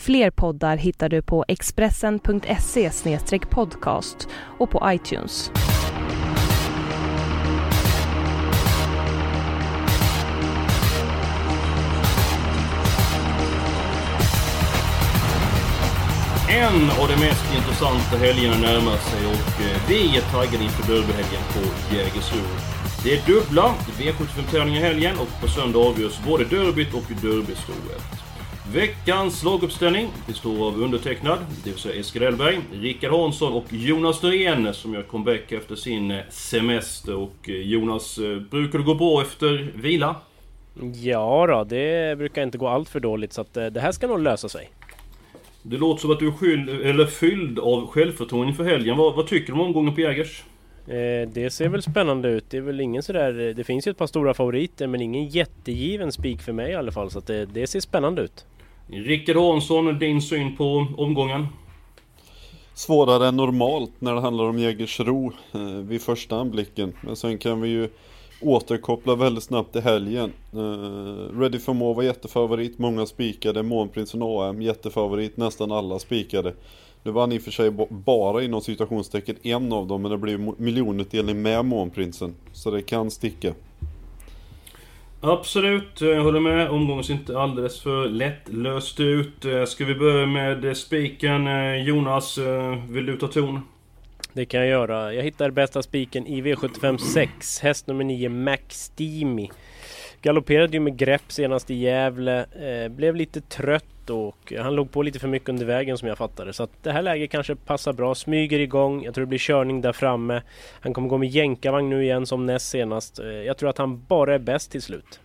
Fler poddar hittar du på expressen.se podcast och på iTunes. En av de mest intressanta helgerna närmar sig och eh, vi är taggade inför derbyhelgen på Jägersro. Det är dubbla V75-tävlingar i helgen och på söndag avgörs både derbyt och derbystoet. Veckans laguppställning består av undertecknad, det vill säga Eskil Elberg, Rickard Hansson och Jonas Norén som gör comeback efter sin eh, semester. Och eh, Jonas, brukar det gå bra efter vila? Ja då, det brukar inte gå allt för dåligt så att det här ska nog lösa sig. Det låter som att du är skyld, eller fylld av självförtroende inför helgen. Vad, vad tycker du om omgången på Jägers? Eh, det ser väl spännande ut. Det är väl ingen sådär... Det finns ju ett par stora favoriter men ingen jättegiven spik för mig i alla fall. Så det, det, ser spännande ut. Rickard Hansson, din syn på omgången? Svårare än normalt när det handlar om Jägersro eh, vid första anblicken. Men sen kan vi ju återkoppla väldigt snabbt i helgen. Eh, Ready for More var jättefavorit, många spikade. Månprinsen AM jättefavorit, nästan alla spikade. Nu vann i och för sig bara inom situationstecken en av dem, men det blev miljonutdelning med Månprinsen. Så det kan sticka. Absolut, jag håller med. Omgången ser inte alldeles för lättlöst ut. Eh, ska vi börja med eh, spiken? Eh, Jonas, vill du ta ton? Det kan jag göra. Jag hittar bästa spiken i V75 6. Häst nummer 9, Max Steamy. Galopperade ju med grepp senast i Gävle. Eh, blev lite trött och han låg på lite för mycket under vägen som jag fattade. Så att det här läget kanske passar bra. Smyger igång. Jag tror det blir körning där framme. Han kommer gå med jänkarvagn nu igen som näst senast. Eh, jag tror att han bara är bäst till slut.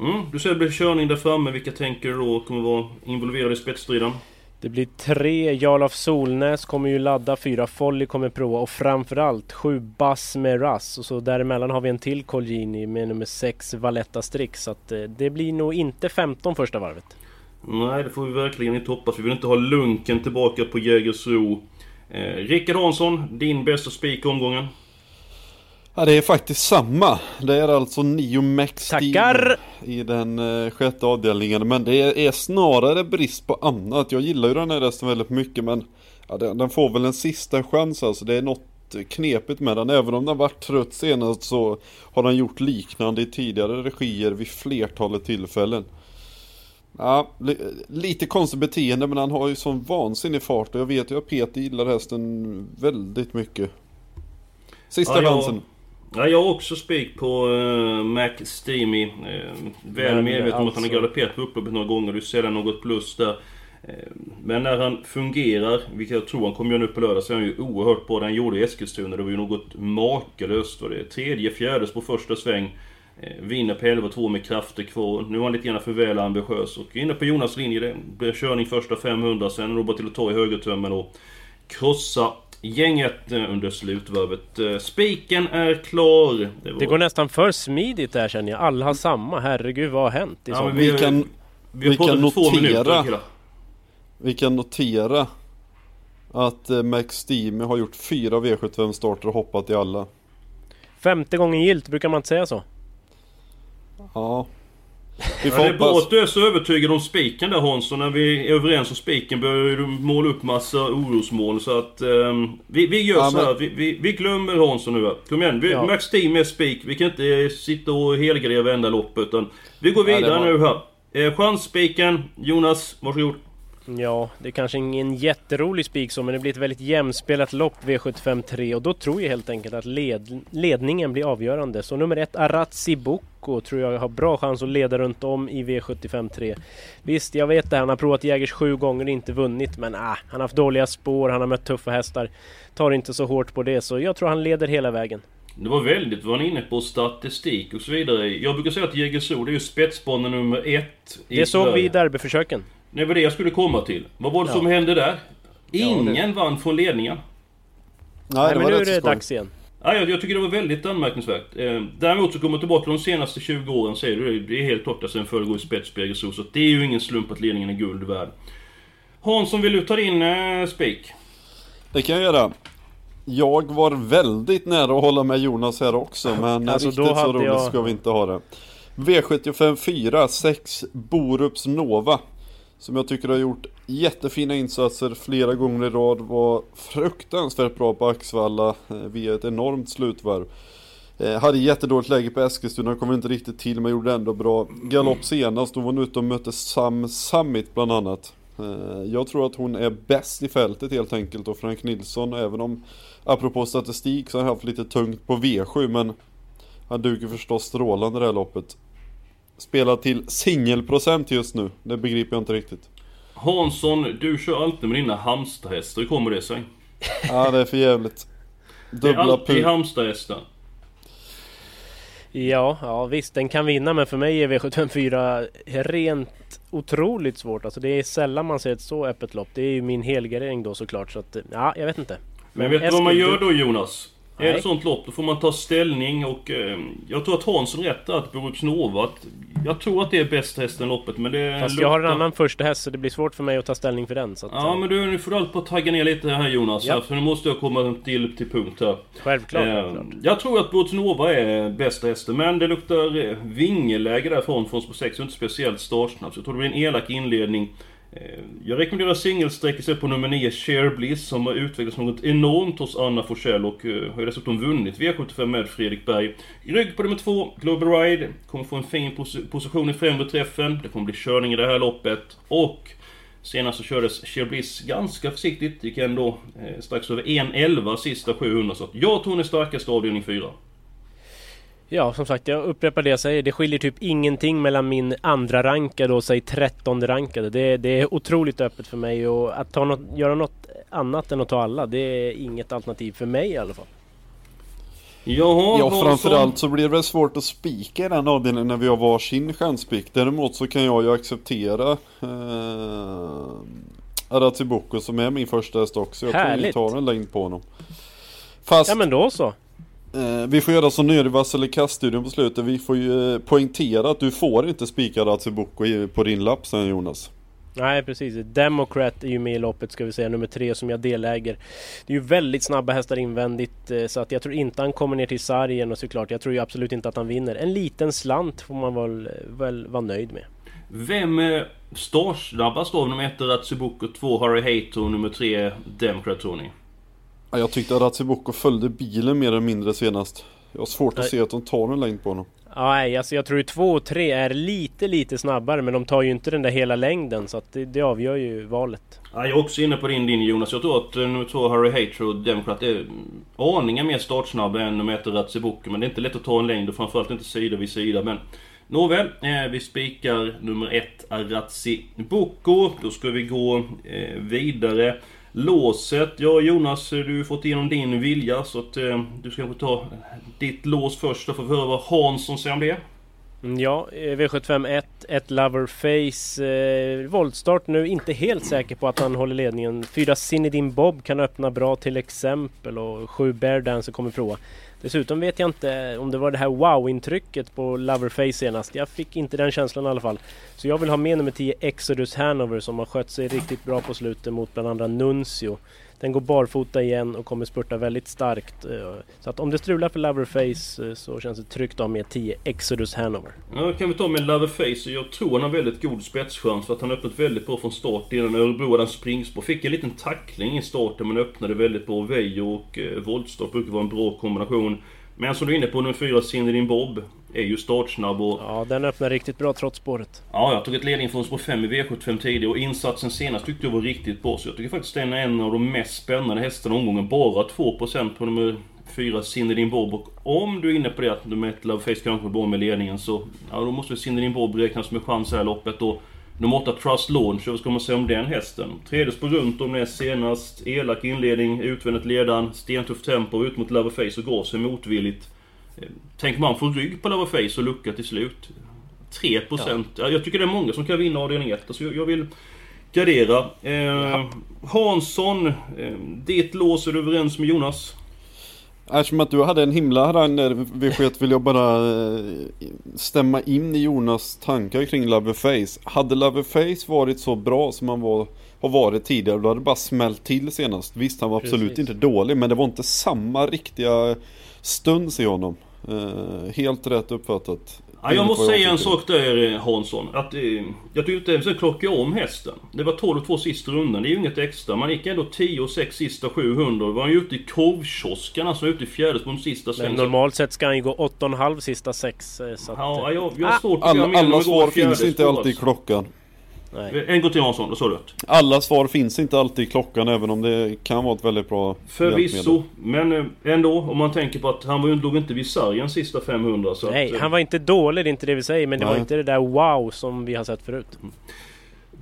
Mm, du säger det blir körning där framme. Vilka tänker du då kommer vara involverade i spetsstriden? Det blir tre. Jarl Solnäs kommer ju ladda, fyra Folly kommer prova och framförallt sju Bass med Russ. Och så däremellan har vi en till Colgjini med nummer sex Valletta Strix. Så att eh, det blir nog inte 15 första varvet. Nej, det får vi verkligen inte hoppas. Vi vill inte ha lunken tillbaka på Jägersro. Eh, Rickard Hansson, din bästa spik omgången? Ja, det är faktiskt samma. Det är alltså Nio Max Tackar! i den eh, sjätte avdelningen. Men det är snarare brist på annat. Jag gillar ju den här resten väldigt mycket men ja, den, den, får väl en sista chans alltså. Det är något knepigt med den. Även om den varit trött senast så har den gjort liknande i tidigare regier vid flertalet tillfällen. Ja, li lite konstigt beteende men han har ju sån vansinnig fart och jag vet ju att Peter gillar hästen väldigt mycket. Sista ja, chansen. Ja, jag har också spik på uh, Mac Steamy. Uh, väl medveten om att han har alltså- galopperat på upploppet några gånger. Du ser något plus där. Uh, men när han fungerar, vilket jag tror han kommer göra nu på lördag, så är han ju oerhört bra. Det han gjorde i Eskilstuna, det var ju något makalöst. Var det tredje, fjärdes på första sväng. Vinner på 11-2 med krafter kvar. Nu är han lite grann för väl ambitiös. Och inne på Jonas linje, det blir körning första 500, sen bara till att ta i högertömmen och krossa gänget eh, under slutvarvet. Eh, spiken är klar. Det, var... det, går nästan för smidigt där känner jag. Alla har samma. Herregud, vad har hänt? Ja, vi, vi, kan, vi, vi kan notera... Vi kan notera att eh, Max Steamy har gjort fyra V75 starter och hoppat i alla. Femte gången gilt, brukar man inte säga så? Ja, vi får ja, det är bra att du är så övertygad om spiken där Hansson. När vi är överens om spiken börjar du måla upp massa orosmoln. Så att um, vi, vi gör ja, så här. Vi, vi, vi, glömmer Hansson nu. Kom igen. Vi, ja. Max Team är spik. Vi kan inte sitta och helgardera varenda lopp. Utan vi går vidare ja, var... nu här. Eh, chansspiken. Jonas, varsågod. Ja, det är kanske ingen jätterolig spik så, men det blir ett väldigt jämspelat lopp V75 3 och då tror jag helt enkelt att led, ledningen blir avgörande. Så nummer ett Arazzi Bocco tror jag har bra chans att leda runt om i V75 3. Visst, jag vet det, han har provat Jägers sju gånger och inte vunnit, men ah, han har haft dåliga spår, han har mött tuffa hästar. Tar inte så hårt på det, så jag tror han leder hela vägen. Det var väldigt vad han inne på statistik och så vidare. Jag brukar säga att Jägersro, det är ju spetsbanan nummer ett. Det såg vi i derbyförsöken. Det var det jag skulle komma till. Vad var det ja. som hände där? Ingen ja, det... vann från ledningen. Nej, Nej men nu är det dags igen. Ja, jag, jag tycker det var väldigt anmärkningsvärt. Eh, däremot så kommer tillbaka de senaste 20 åren, säger du det, är helt klart att sen föregår i spetsspegel så det är ju ingen slump att ledningen är guld värd. Hansson, vill du ta din eh, spik? Det kan jag göra. Jag var väldigt nära att hålla med Jonas här också, men alltså, riktigt så roligt jag... ska vi inte ha det. V75 4, 6 Borups Nova. Som jag tycker har gjort jättefina insatser flera gånger i rad. Var fruktansvärt bra på Axvalla eh, via ett enormt slutvarv. Eh, hade jättedåligt läge på Eskilstuna, kom inte riktigt till men gjorde ändå bra. Galopp senast, då var hon ute och mötte Sam Summit bland annat. Eh, jag tror att hon är bäst i fältet helt enkelt och Frank Nilsson, även om apropå statistik så har han haft lite tungt på V7 men han duger förstås strålande det här loppet. Spelar till singelprocent just nu, det begriper jag inte riktigt. Hansson, du kör alltid med dina hamsterhästar, hur kommer det sig? Ja det är för jävligt. Dubbla det är alltid hamsterhästar. Ja, ja visst den kan vinna men för mig är V754 rent otroligt svårt. Alltså det är sällan man ser ett så öppet lopp. Det är ju min helgardering då såklart. Så att, ja, jag vet inte. Men, men vet du vad man gör då Jonas? Nej. Är det ett sånt lopp, då får man ta ställning och eh, jag tror att Hansson rätt att Borups Nova, att jag tror att det är bästa hästen loppet men det Fast jag har en annan första häst så det blir svårt för mig att ta ställning för den så att, Ja men du, nu får du allt på att tagga ner lite här Jonas, ja. för nu måste jag komma till, till punkt här. Självklart, eh, självklart. Jag tror att Borups Nova är bästa hästen men det luktar eh, vingeläge därifrån från spår 6 och inte speciellt startsnabb. Så jag tror det blir en elak inledning. Eh, jag rekommenderar singelstrecket på nummer 9, Share Bliss, som har utvecklats något enormt hos Anna Forsell och eh, har ju dessutom vunnit V75 med Fredrik Berg. I rygg på nummer 2, Global Ride, kommer få en fin pos position i främre träffen. Det kommer bli körning i det här loppet. Och senast så kördes Share Bliss ganska försiktigt, gick ändå eh, strax över 1.11 sista 700, så att jag tror hon är starkast avdelning 4. Ja, som sagt, jag upprepar det jag säger. Det skiljer typ ingenting mellan min andra rankade och säg trettonde rankade. Det, det är otroligt öppet för mig och att ta något, göra något annat än att ta alla, det är inget alternativ för mig i alla fall. Jaha, ja, framförallt så blir det väl svårt att spika i den avdelningen när vi har varsin chanspik. Däremot så kan jag ju acceptera eh, Aratsiboko som är min första häst också. Jag Härligt. tror vi tar en längd på honom. Fast, ja men då så. Eh, vi får göra som nu i Vasselikast-studion på slutet. Vi får ju eh, poängtera att du får inte spika Ratsibuko på din lapp sen Jonas. Nej precis, Democrat är ju med i loppet ska vi säga, nummer tre som jag deläger. Det är ju väldigt snabba hästar invändigt eh, så att jag tror inte han kommer ner till sargen och såklart jag tror ju absolut inte att han vinner. En liten slant får man väl, väl vara nöjd med. Vem står snabbast då? Nummer ett Ratsibuko, två Harry Hato, nummer tre Democrat tror ni? Jag tyckte att Ratsibuko följde bilen mer eller mindre senast. Jag har svårt att se att de tar en längd på honom. Nej, alltså jag tror ju 2 och 3 är lite, lite snabbare men de tar ju inte den där hela längden så att det, det avgör ju valet. Ja, jag är också inne på din linje Jonas. Jag tror att eh, nummer 2 Harry Hater och Democrat är aningen mer startsnabba än nummer 1 Ratsibuko. Men det är inte lätt att ta en längd och framförallt inte sida vid sida. Men Nåväl, eh, vi spikar nummer 1 Aratsiboko. Då ska vi gå eh, vidare. Låset, ja Jonas, du har fått igenom din vilja så att eh, du ska få ta ditt lås först och få höra vad Hansson säger om det. Mm, ja, eh, V75 1, ett Loverface. Eh, voltstart nu, inte helt säker på att han håller ledningen. Fyra Zinedine Bob kan öppna bra till exempel och sju Bear Dancer kommer prova. Dessutom vet jag inte om det var det här wow-intrycket på Loverface senast. Jag fick inte den känslan i alla fall. Så jag vill ha med nummer 10 Exodus Hanover som har skött sig riktigt bra på slutet mot bland andra Nuncio. Den går barfota igen och kommer spurta väldigt starkt. Eh, så att om det strular för Loverface eh, så känns det tryggt att ha med 10 Exodus Hanover. Ja, kan vi ta med Loverface. Jag tror han har väldigt god spetschans för att han har öppnat väldigt bra från start innan Örebro hade en springspår. Fick en liten tackling i starten men öppnade väldigt bra. Vejo och eh, voltstart brukar vara en bra kombination. Men som du är inne på, nummer 4, Cindy Bob, är ju startsnabb och... Ja, den öppnar riktigt bra trots spåret. Ja, jag tog ett ledning från spår 5 i V75 tidigare och insatsen senast tyckte jag var riktigt bra. Så jag tycker faktiskt den är en av de mest spännande hästarna omgången. Bara 2% på nummer 4, Cindy Bob. Och om du är inne på det att nummer 1, Loveface kanske bra med ledningen så... Ja, då måste Cindy Bob räknas med chans i här loppet. Och Nummer 8 Trust Launch, vad ska man säga om den hästen? Tredje spår runt om det senast. Elak inledning, utvändigt ledan, stentuff tempo, ut mot Loverface och går sig motvilligt. Tänk man får rygg på Loverface och lucka till slut. 3% ja. jag tycker det är många som kan vinna avdelning 1. Alltså jag, jag vill Gardera. Eh, Hansson, eh, ditt lås är du överens med Jonas? Eftersom att du hade en himla harang där V71 vill jag bara eh, stämma in i Jonas tankar kring Loverface. Hade Loverface varit så bra som han var, har varit tidigare då hade det bara smällt till senast. Visst han var absolut Precis. inte dålig men det var inte samma riktiga stuns i honom. Eh, helt rätt uppfattat. Ja, jag måste säga en sak där eh, Hansson. Att, eh, jag tyckte inte ens att klocka om hästen. Det var 12-2 sista rundan. Det är ju inget extra. Man gick ändå 10-6 sista 700. Då var han ju ute i korvkioskarna som var ute i fjärde på de sista Men svängen. normalt sett ska han ju gå 8,5 sista sex. eh, Så att, Ja, jag, jag svårt att Alla, alla svar finns inte alltid i alltså. klockan. Nej. En gång till Hansson, då sa du rätt. Alla svar finns inte alltid i klockan även om det kan vara ett väldigt bra Förvisso, men eh, ändå om man tänker på att han var ju, låg inte vid sargen sista 500 så nej, att, eh, han var inte dålig, det är inte det vi säger. Men det var inte det där wow som vi har sett förut.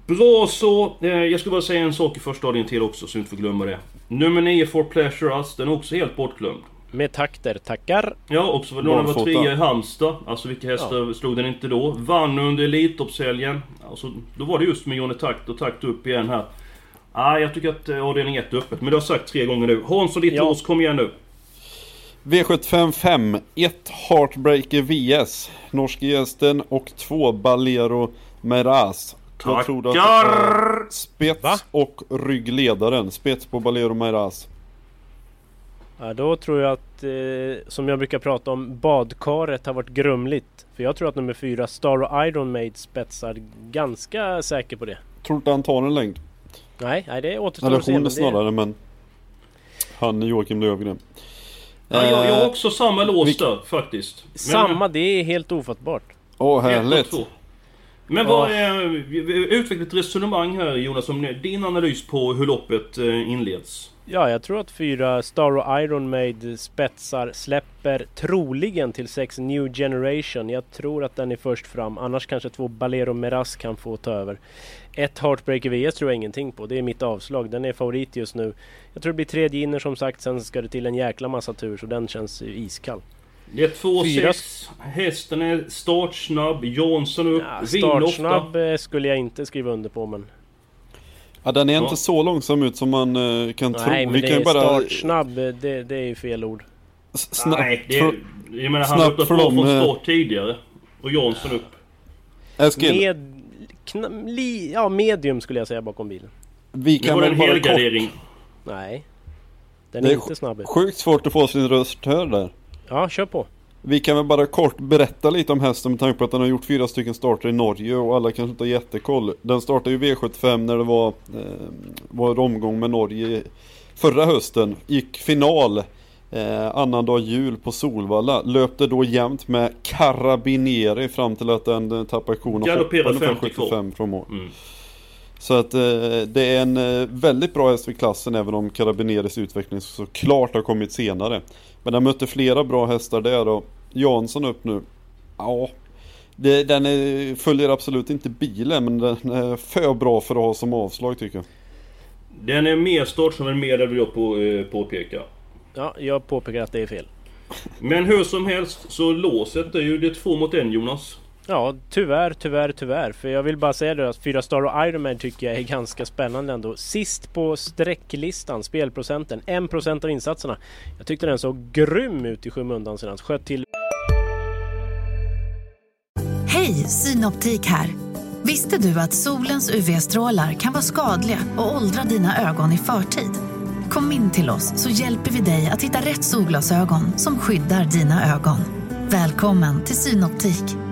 Bra så, eh, jag ska bara säga en sak i första avdelningen till också så vi inte får glömma det. Nummer 9 For Pleasure Us, den är också helt bortglömd. Med takter, tackar. Ja, också för den var trea i Halmstad. Alltså vilka hästar slog den inte då? Vann under Elitloppshelgen. Alltså, då var det just med Johnny Takt och Takt upp igen här. Ah, jag tycker att eh, avdelning 1 är öppet, men det har jag sagt tre gånger nu. Hansson, ditt Ja. lås, kom igen nu. V75 5, 1 Heartbreaker VS, norske gästen och 2 Balero Meraz. Jag tror att Tackar! eh, spets Va? och ryggledaren, spets på Balero Meraz. Ja, då tror jag att, eh, som jag brukar prata om, badkaret har varit grumligt. För jag tror att nummer fyra, Star och Iron Maid spetsar ganska säker på det. Tror inte han tar en längd. Nej, nej det återstår Eller att se. hon men det- snarare men Han Joakim Lövgren. Ja, jag, jag har Eh, också samma lås vilk- där faktiskt. Men- Samma, det är helt ofattbart. Åh härligt. Men vad är... Utveckla ett resonemang här Jonas om din analys på hur loppet eh, inleds. Ja, jag tror att fyra Star och Iron Maid spetsar släpper troligen till sex New Generation. Jag tror att den är först fram. Annars kanske två Balero Meras kan få ta över. Ett Heartbreaker VS tror jag ingenting på. Det är mitt avslag. Den är favorit just nu. Jag tror det blir tredje inner som sagt. Sen ska det till en jäkla massa tur så den känns ju iskall. Det är 2-6. Fyra- Hästen är startsnabb. Jansson upp. Ja, ofta. startsnabb eh, skulle jag inte skriva under på men... Ja, den är Ja. inte så långsam ut som man eh, kan tro. Nej men Vi det kan är bara startsnabb. Det, det är ju fel ord. snabbt Nej, det för- är, jag menar han snabbt dem, från start tidigare. Och Jansson upp. Eskil, Med... Kna, li, ja, medium skulle jag säga bakom bilen. vi Det kan väl en bara kort... helgardering. Nej. Den Det är är inte snabb. Sjukt svårt att få sin röst hörd där. Ja, kör på. Vi kan väl bara kort berätta lite om hästen med tanke på att den har gjort fyra stycken starter i Norge och alla kanske inte har jättekoll. Den startade ju V75 när det var, eh, var omgång med Norge förra hösten. Gick final eh, annandag jul på Solvalla. Löpte då jämnt med Carabinieri fram till att den eh, tappade kon och hoppade ungefär 52. 75 från mål. Mm. Så att eh, det är en eh, väldigt bra häst i klassen även om Carabineris utveckling såklart har kommit senare. Men den mötte flera bra hästar där och Jansson upp nu. Ja, det, den är, följer absolut inte bilen men den är för bra för att ha som avslag tycker jag. Den är mer startsnabb än medel vill jag på, eh, påpeka. Ja, jag påpekar att det är fel. Men hur som helst så låset är ju det två mot en Jonas. Ja, tyvärr, tyvärr, tyvärr. För jag vill bara säga det att fyra Star och Ironman tycker jag är ganska spännande ändå. Sist på sträcklistan, spelprocenten, 1% av insatserna. Jag tyckte den såg grym ut i skymundan senast. Sköt till Hej, Synoptik här. Visste du att solens UV-strålar kan vara skadliga och åldra dina ögon i förtid? Kom in till oss så hjälper vi dig att hitta rätt solglasögon som skyddar dina ögon. Välkommen till Synoptik.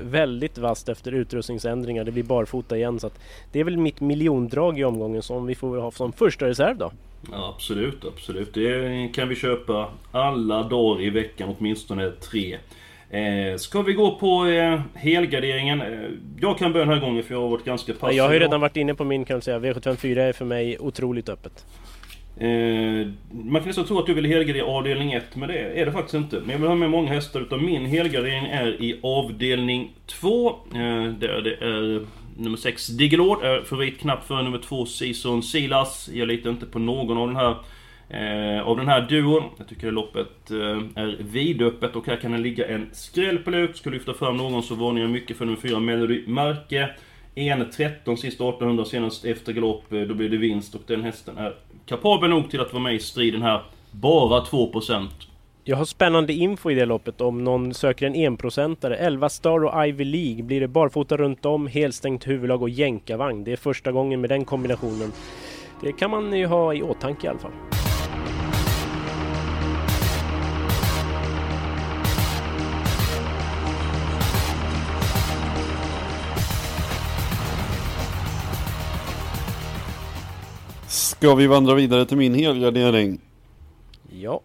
Väldigt vasst efter utrustningsändringar. Det blir barfota igen så det är väl mitt miljondrag i omgången som vi får ha som första reserv då. Ja, absolut, absolut. Det kan vi köpa alla dagar i veckan, åtminstone tre. Eh, ska vi gå på eh, helgarderingen? Eh, jag kan börja den här gången för jag har varit ganska passiv. Jag har ju redan varit inne på min kan jag säga. V754 är för mig otroligt öppet. Eh, man kan nästan tro att du vill helgardera avdelning 1, men det är det faktiskt inte. Men jag vill ha med många hästar, utan min helgardering är i avdelning 2. Eh, där det är nummer 6 Digelord, är favorit knappt för nummer 2 Season Silas. Jag litar inte på någon av den här eh, av den här duon. Jag tycker att loppet eh, är vidöppet och här kan det ligga en skräll på lut. Ska lyfta fram någon så varnar jag mycket för nummer 4 Melody Märke. 1.13 sista 1800 senast efter galopp, eh, då blir det vinst och den hästen är kapabel nog till att vara med i striden här. Bara 2%. Jag har spännande info i det loppet om någon söker en enprocentare. 11 Star och Ivy League. Blir det barfota runt om, helstängt huvudlag och jänkarvagn. Det är första gången med den kombinationen. Det kan man ju ha i åtanke i alla fall. Ska vi vandra vidare till min helgardering? Ja.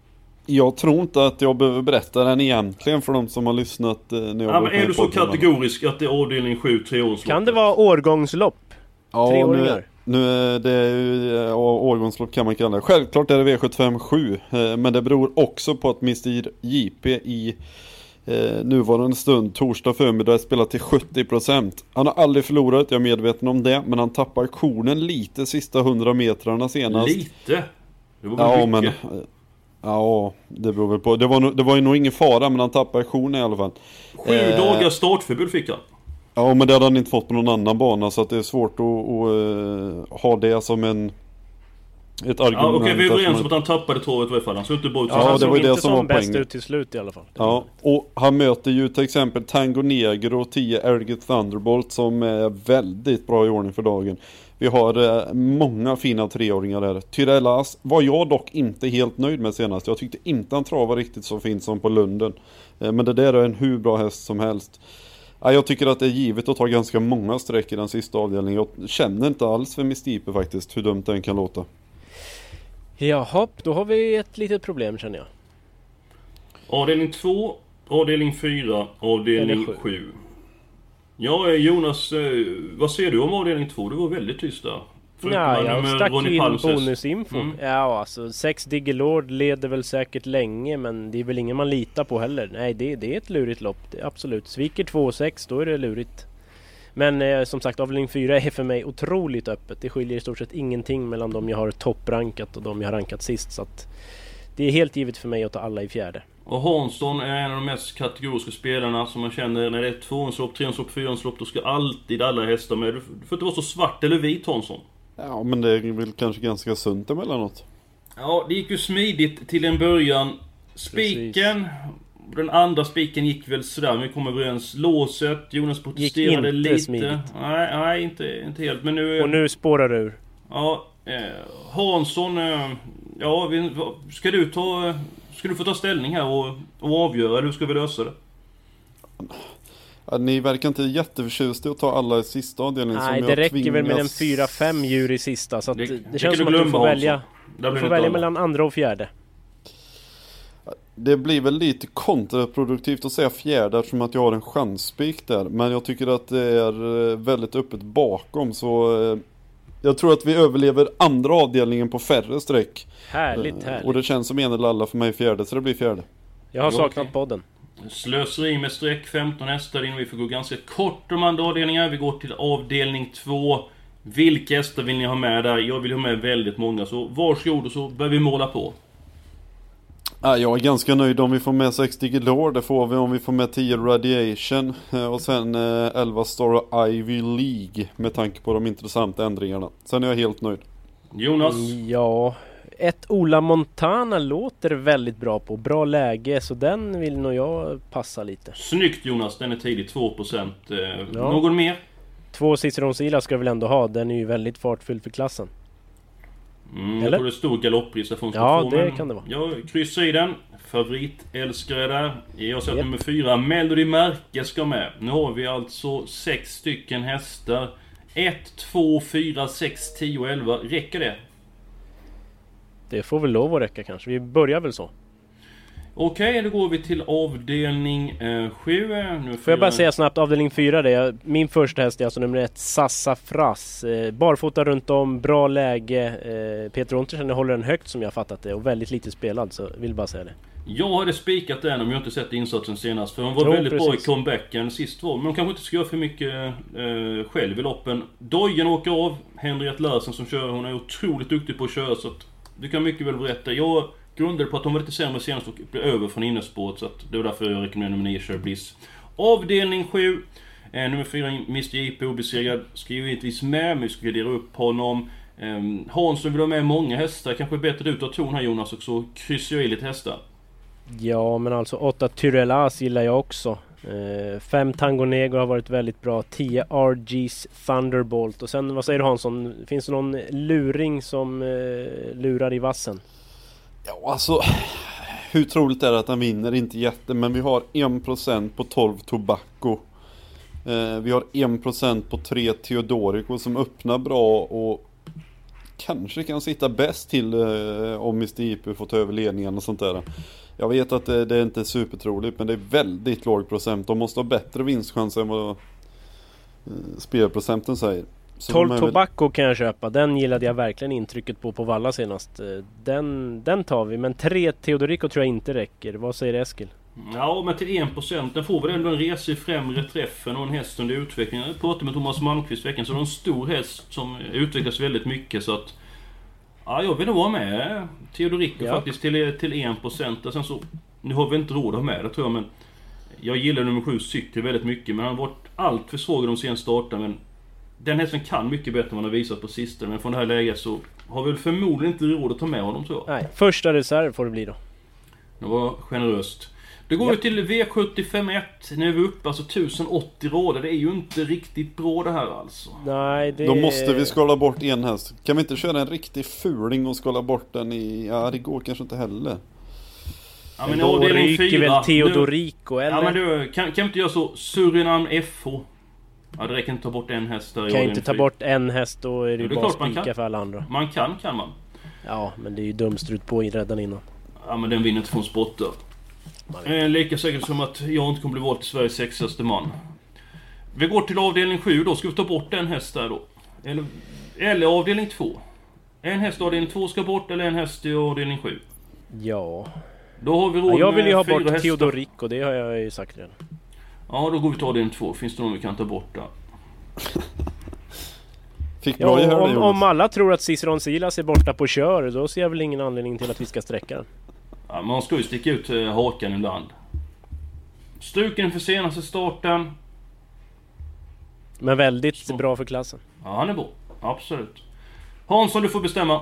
Jag tror inte att jag behöver berätta den egentligen för de som har lyssnat eh, när jag Ja, men är du så kategorisk att det är avdelning 7, treårsloppet? Kan det vara årgångslopp? Ja, nu, Treåringar? nu är det ju ja, årgångslopp kan man kalla det. Självklart är det V75 7. eh, Men det beror också på att Mr JP i eh, nuvarande stund, torsdag förmiddag, spelar till 70%. Han har aldrig förlorat, jag är medveten om det. Men han tappar konen lite sista 100 metrarna senast. Lite? Det var väl Ja men mycket? eh, Ja det beror väl på. Det var, det var ju nog ingen fara men han tappade konen i alla fall. Sju Eh, dagars startförbud fick han. Ja men det hade han inte fått på någon annan bana så att det är svårt att, att eh, ha det som en ett argument. Ja, Okej, vi är överens om att han tappade torvet i varje fall. Han såg inte bra ut. Ja, han det såg var ju det inte som var bäst ut till slut i alla fall. Ja, och han möter ju till exempel Tango Negro och 10 Elgit Thunderbolt som är väldigt bra i ordning för dagen. Vi har eh, många fina treåringar där. Tyrellas var jag dock inte helt nöjd med senast. Jag tyckte inte han travade riktigt så fint som på Lunden. Eh, men det där är en hur bra häst som helst. Ja, jag tycker att det är givet att ta ganska många streck i den sista avdelningen. Jag känner inte alls för Mistipe faktiskt, hur dumt den kan låta. Jaha, då har vi ett litet problem känner jag. Avdelning 2, avdelning 4, avdelning Eller sju. 7. Ja, eh, Jonas, eh, vad säger du om avdelning 2? Du var väldigt tyst där. Ja, jag stack Ronny in bonusinfo. Mm. Ja, alltså 6 Diggelord leder väl säkert länge men det är väl ingen man litar på heller. Nej, det, det är ett lurigt lopp. Absolut. Sviker 2 och 6, då är det lurigt. Men eh, som sagt, avdelning 4 är för mig otroligt öppet. Det skiljer i stort sett ingenting mellan de jag har topprankat och de jag har rankat sist. Så att det är helt givet för mig att ta alla i fjärde. Och Hansson är en av de mest kategoriska spelarna som man känner när det är ett tvåhundslopp, trehundslopp, fyrhundslopp. Då ska alltid alla hästar med. Du du får inte vara så svart eller vit Hansson. Ja, men det är väl kanske ganska sunt emellanåt. Ja, det gick ju smidigt till en början. Spiken. Den andra spiken gick väl sådär, men vi kom överens. Låset, Jonas protesterade inte lite. smidigt. Nej, nej inte, inte helt. Men nu... Och nu spårar det ur. Ja, eh, Hansson... Eh, ja, vi, ska du ta... Ska du få ta ställning här och, och avgöra, eller hur ska vi lösa det? Ja, ni verkar inte jätteförtjusta i att ta alla i sista avdelningen Nej, som det jag räcker väl med en tvingas- 4-5 djur i sista. Så att Det- det, det känns som att du får välja, Hansson. Du får välja mellan andra och fjärde. Det blir väl lite kontraproduktivt att säga fjärde eftersom att jag har en chansspik där. Men jag tycker att det är eh, väldigt öppet bakom så eh, jag tror att vi överlever andra avdelningen på färre streck. Härligt, Eh, härligt. Och det känns som en eller alla för mig fjärde så det blir fjärde. Jag har saknat okej. podden. Slöseri med streck, 15 hästar in. Vi får gå ganska kort de andra avdelningarna. Vi går till avdelning 2. Vilka hästar vill ni ha med där? Jag vill ha med väldigt många, så varsågod och så börjar vi måla på. Ja, jag är ganska nöjd om vi får med 60 Galore. Det får vi om vi får med 10 Radiation. eh, Och sen eh, 11 Star och Ivy League. Med tanke på de intressanta ändringarna. Sen är jag helt nöjd. Jonas? Ja, ett Ola Montana låter väldigt bra på. Bra läge, så den vill nog jag passa lite. Snyggt Jonas, den är tidig, 2%. Eh, Ja. Någon mer? Två Ciceron Sila ska jag väl ändå ha. Den är ju väldigt fartfylld för klassen. Mm, jag Eller? tror det där hon ska Ja, det kan det vara. Jag kryssar i den. Favoritälskare där. Jag säger Japp. nummer fyra, Melody Märke ska med. Nu har vi alltså sex stycken hästar. 1, 2, 4, 6, 10 och 11. Räcker det? Det får väl lov att räcka kanske. Vi börjar väl så. Okej, då går vi till avdelning 7. Får jag bara säga snabbt avdelning 4 det. Min första häst är alltså nummer 1 Sassafras. Eh, barfota runt om, bra läge. Eh, Peter Untersen håller den högt som jag fattat det och väldigt lite spelad så vill bara säga det. Jag hade spikat den om jag inte sett insatsen senast. För hon var Jo, väldigt bra i precis. comebacken sist var. Men hon kanske inte ska göra för mycket eh, själv i loppen. Dojen åker av. Henriette Larsen som kör. Hon är otroligt duktig på att köra så att... Du kan mycket väl berätta. Jag grundade på att de var lite sämre senast och blev över från innerspåret. Så att det var därför jag rekommenderar nummer 9, Cher Bliss. Avdelning 7. Eh, nummer 4, Mr JP obesegrad. Ska givetvis med, men vi ska gradera upp honom. Eh, Hansson vill ha med många hästar. Kanske bättre du tar ton här Jonas och så kryssar jag i lite hästar. Ja men alltså 8 Tyrelas gillar jag också. Eh, 5 Tango Negro har varit väldigt bra. 10 RG's Thunderbolt. Och sen vad säger du Hansson? Finns det någon luring som eh, lurar i vassen? Ja, alltså hur troligt är det att han vinner? Inte jätte, men vi har 1% på 12 Tobacco. Eh, vi har 1% på 3 Teodorico som öppnar bra och kanske kan sitta bäst till eh, om Mr JP får ta över ledningen och sånt där. Jag vet att det, det är inte supertroligt men det är väldigt låg procent. De måste ha bättre vinstchans än vad eh, spelprocenten säger. Så 12 de är väl- Tobacco kan jag köpa. Den gillade jag verkligen intrycket på på Valla senast. Eh, Den, den tar vi. Men 3 Teodorico tror jag inte räcker. Vad säger Eskil? Ja, men till 1% den får väl ändå en resa i främre träffen och en häst under utveckling. Jag pratade med Thomas Malmqvist veckan, så det är en stor häst som utvecklas väldigt mycket så att... Ja, jag vill nog vara med Teodorico Ja. faktiskt till, till 1%. Och sen så... Nu har vi inte råd att ha med det tror jag, men... Jag gillar nummer 7 Cykel väldigt mycket, men han har varit allt för svag i de senaste starterna, men... Den hästen kan mycket bättre än vad han har visat på sistone, men från det här läget så... Har vi väl förmodligen inte råd att ta med honom tror jag. Nej, första reserv får det bli då. Det var generöst. Då går vi till V751. Nu är vi uppe alltså 1080 råder. Det är ju inte riktigt bra det här alltså. Nej, det... Då måste vi skala bort en häst. Kan vi inte köra en riktig fuling och skala bort den i... Ja, det går kanske inte heller. Ja, men Då avdelning ryker fyra. väl Teodorico, Nu- eller? Ja men du, kan, kan vi inte göra så? Surinam FH. Ja det räcker inte att ta bort en häst där Kan inte ta bort en häst, då är det ju bara man spika för alla andra. Man kan, kan man. Ja, men det är ju dumstrut på redan innan. Ja men den vinner inte från spotter. Eh, lika säkert som att jag inte kommer bli vald till Sveriges sexigaste man. Vi går till avdelning 7 då. Ska vi ta bort en häst där då? Eller, eller avdelning 2? En häst i avdelning 2 ska bort eller en häst i avdelning 7? Ja... Då har vi råd ja jag vill ju ha bort. Teodorico, det har jag ju sagt redan. Ja, då går vi till avdelning 2. Finns det någon vi kan ta bort där? Fick bra Ja, om, om alla tror att Ciceron Silas är borta på kör, då ser jag väl ingen anledning till att vi ska sträcka den. Ja, men man ska ju sticka ut eh, hakan ibland. Struken inför senaste starten. Men väldigt Så. bra för klassen. Ja, han är bra. Absolut. Hansson, du får bestämma.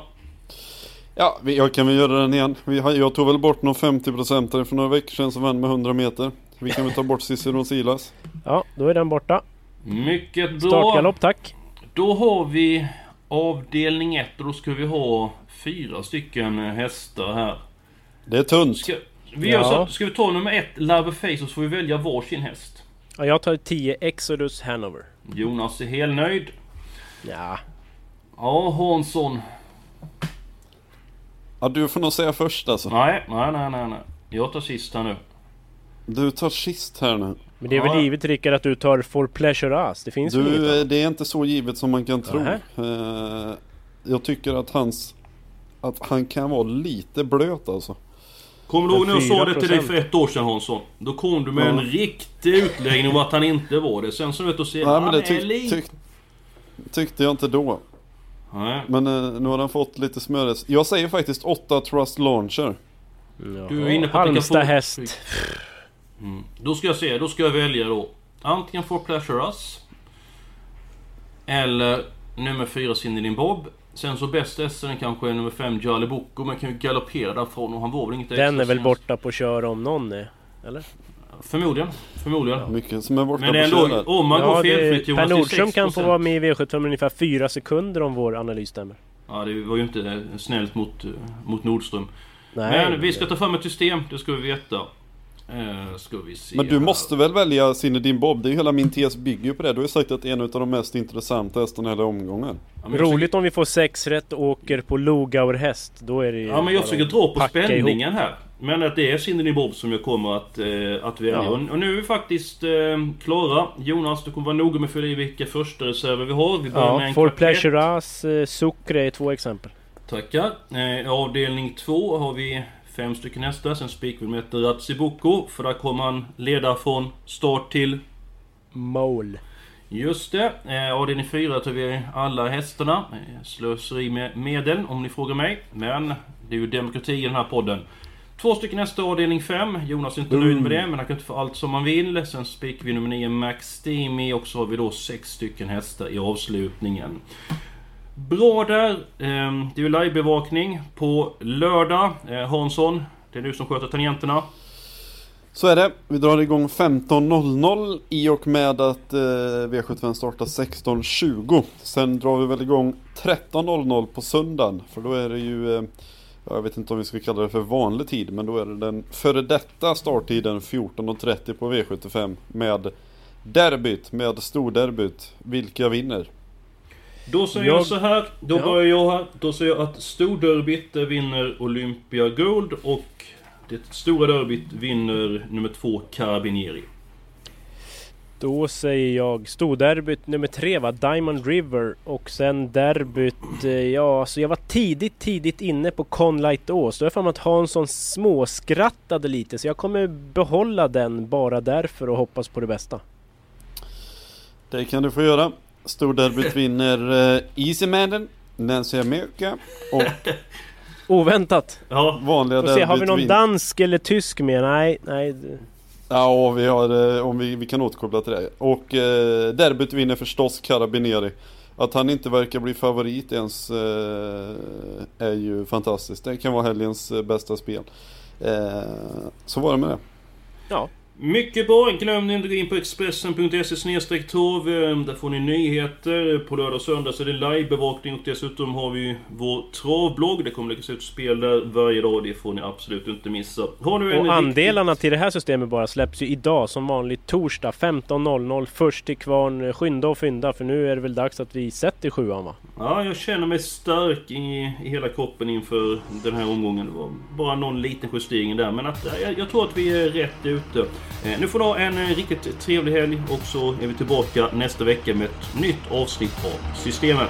Ja, jag kan väl göra den igen. Jag tog väl bort någon 50% för några veckor sedan som vann med 100 meter. Vi kan väl ta bort Cicero Silas. Ja, då är den borta. Mycket bra. Startgalopp, tack. Då har vi avdelning 1 och då ska vi ha fyra stycken hästar här. Det är tunt. Ska, vi gör Ja. så, ska vi ta nummer 1, Love Face, och så får vi välja varsin häst. Ja, jag tar 10 Exodus Hanover. Jonas är helt nöjd. Ja, Ja, Hansson. Ja, du får nog säga först alltså. Nej, nej, nej, nej, nej. Jag tar sist här nu. Du tar sist här nu. men det är Ja. väl givet Rickard att du tar For Pleasure Us? Det finns inget Du, annat? det är inte så givet som man kan tro. Eh, Jag tycker att hans... Att han kan vara lite blöt alltså. Kommer du ihåg när jag sa det till dig 4%? för ett år sedan Hansson? Då kom du med en Ja. riktig utläggning om att han inte var det. Sen så vet du att se, Nej men han det är tyck, lite... tyck, tyckte jag inte då. Nej. Men eh, nu har han fått lite smöres. Jag säger faktiskt 8 Trust Launcher. Du är inne på Halmstad häst. Då ska jag se, då ska jag välja då. Antingen For Pleasure Us. Eller nummer 4 Cindy Bob. Sen så bästa hästen kanske är nummer 5 Jolly Boko. Men kan ju galoppera därifrån och han var väl inget Den extra är väl senast. borta på kör om någon är? Eller? Förmodligen. Förmodligen. Mycket som är borta Men det är på kör ändå, om man går det- felfritt Jonas, Per Nordström kan få 6%. vara med i V75 ungefär 4 sekunder om vår analys stämmer. Ja, det var ju inte snällt mot, mot Nordström. Nej, Men vi ska ta fram ett system, det ska vi veta. Eh, ska vi se Men du här. måste väl välja Zinedine Bob? Det är ju hela min tes bygger ju på det. Du har ju sagt att en av de mest intressanta hästarna i hela omgången. Ja, Roligt om vi får sex rätt och åker på Logauer häst. Då är det ju Ja men jag försöker dra på spänningen här. Men att det är Cindy Bob som jag kommer att, eh, att välja. Ja. Och, nu är vi faktiskt eh, klara. Jonas, du kommer vara noga med att fylla i vilka första reserver vi har. Vi börjar med Ja, en For Us, eh, Sucre är två exempel. Tackar. Eh, avdelning två har vi fem stycken hästar. Sen spikar vi med ett Ratsiboko. För där kommer han leda från start till... Mål. Just det. Eh, avdelning fyra tar vi alla hästarna. Eh, slöseri med medel om ni frågar mig. Men det är ju demokrati i den här podden. Två stycken hästar avdelning 5. Jonas är inte nöjd med det, men han kan inte få allt som han vill. Sen spikar vi nummer 9 Max Steamy och så har vi då sex stycken hästar i avslutningen. Bra där. Ehm, det är ju livebevakning på lördag. Eh, Hansson, det är du som sköter tangenterna. Så är det. Vi drar igång 15.00 i och med att eh, V75 startar 16.20. Sen drar vi väl igång 13.00 på söndagen. För då är det ju, eh, jag vet inte om vi ska kalla det för vanlig tid, men då är det den före detta starttiden 14.30 på V75 med derbyt, med storderbyt. Vilka vinner? Då säger jag, Jag- så här. Då Ja. börjar jag här. Då säger jag att storderbyt vinner Olympia Gold och det stora derbyt vinner nummer två Carabinieri. Då säger jag storderbyt nummer tre va, Diamond River och sen derbyt, eh, ja alltså jag var tidigt, tidigt inne på Conlight Ås. Då är jag för att Hansson småskrattade lite så jag kommer behålla den bara därför och hoppas på det bästa. Det kan du få göra. Storderbyt vinner eh, Easy Madden, Nancy America och Oväntat! Ja, vanliga se, har vi någon vin- dansk eller tysk med? Nej, nej. Ja, vi har, eh, om vi, vi kan återkoppla till det. Och eh, derbyt vinner förstås Carabinieri. Att han inte verkar bli favorit ens eh, är ju fantastiskt. Det kan vara helgens eh, bästa spel. Eh, så var det med det. Ja, Mycket bra! Glöm inte att gå in på Expressen.se torv. Eh, Där får ni nyheter. På lördag och söndag så är det livebevakning och dessutom har vi vår travblogg. Det kommer läggas ut spel där varje dag. Det får ni absolut inte missa. Och riktigt- andelarna till det här systemet bara släpps ju idag som vanligt torsdag 15.00 först till kvarn. Skynda och fynda för nu är det väl dags att vi sätter sjuan va? Ja, jag känner mig stark i, i hela kroppen inför den här omgången. Det var bara någon liten justering där. Men att, jag, jag tror att vi är rätt ute. Eh, nu får du ha en eh, riktigt trevlig helg och så är vi tillbaka nästa vecka med ett nytt avsnitt av Systemet.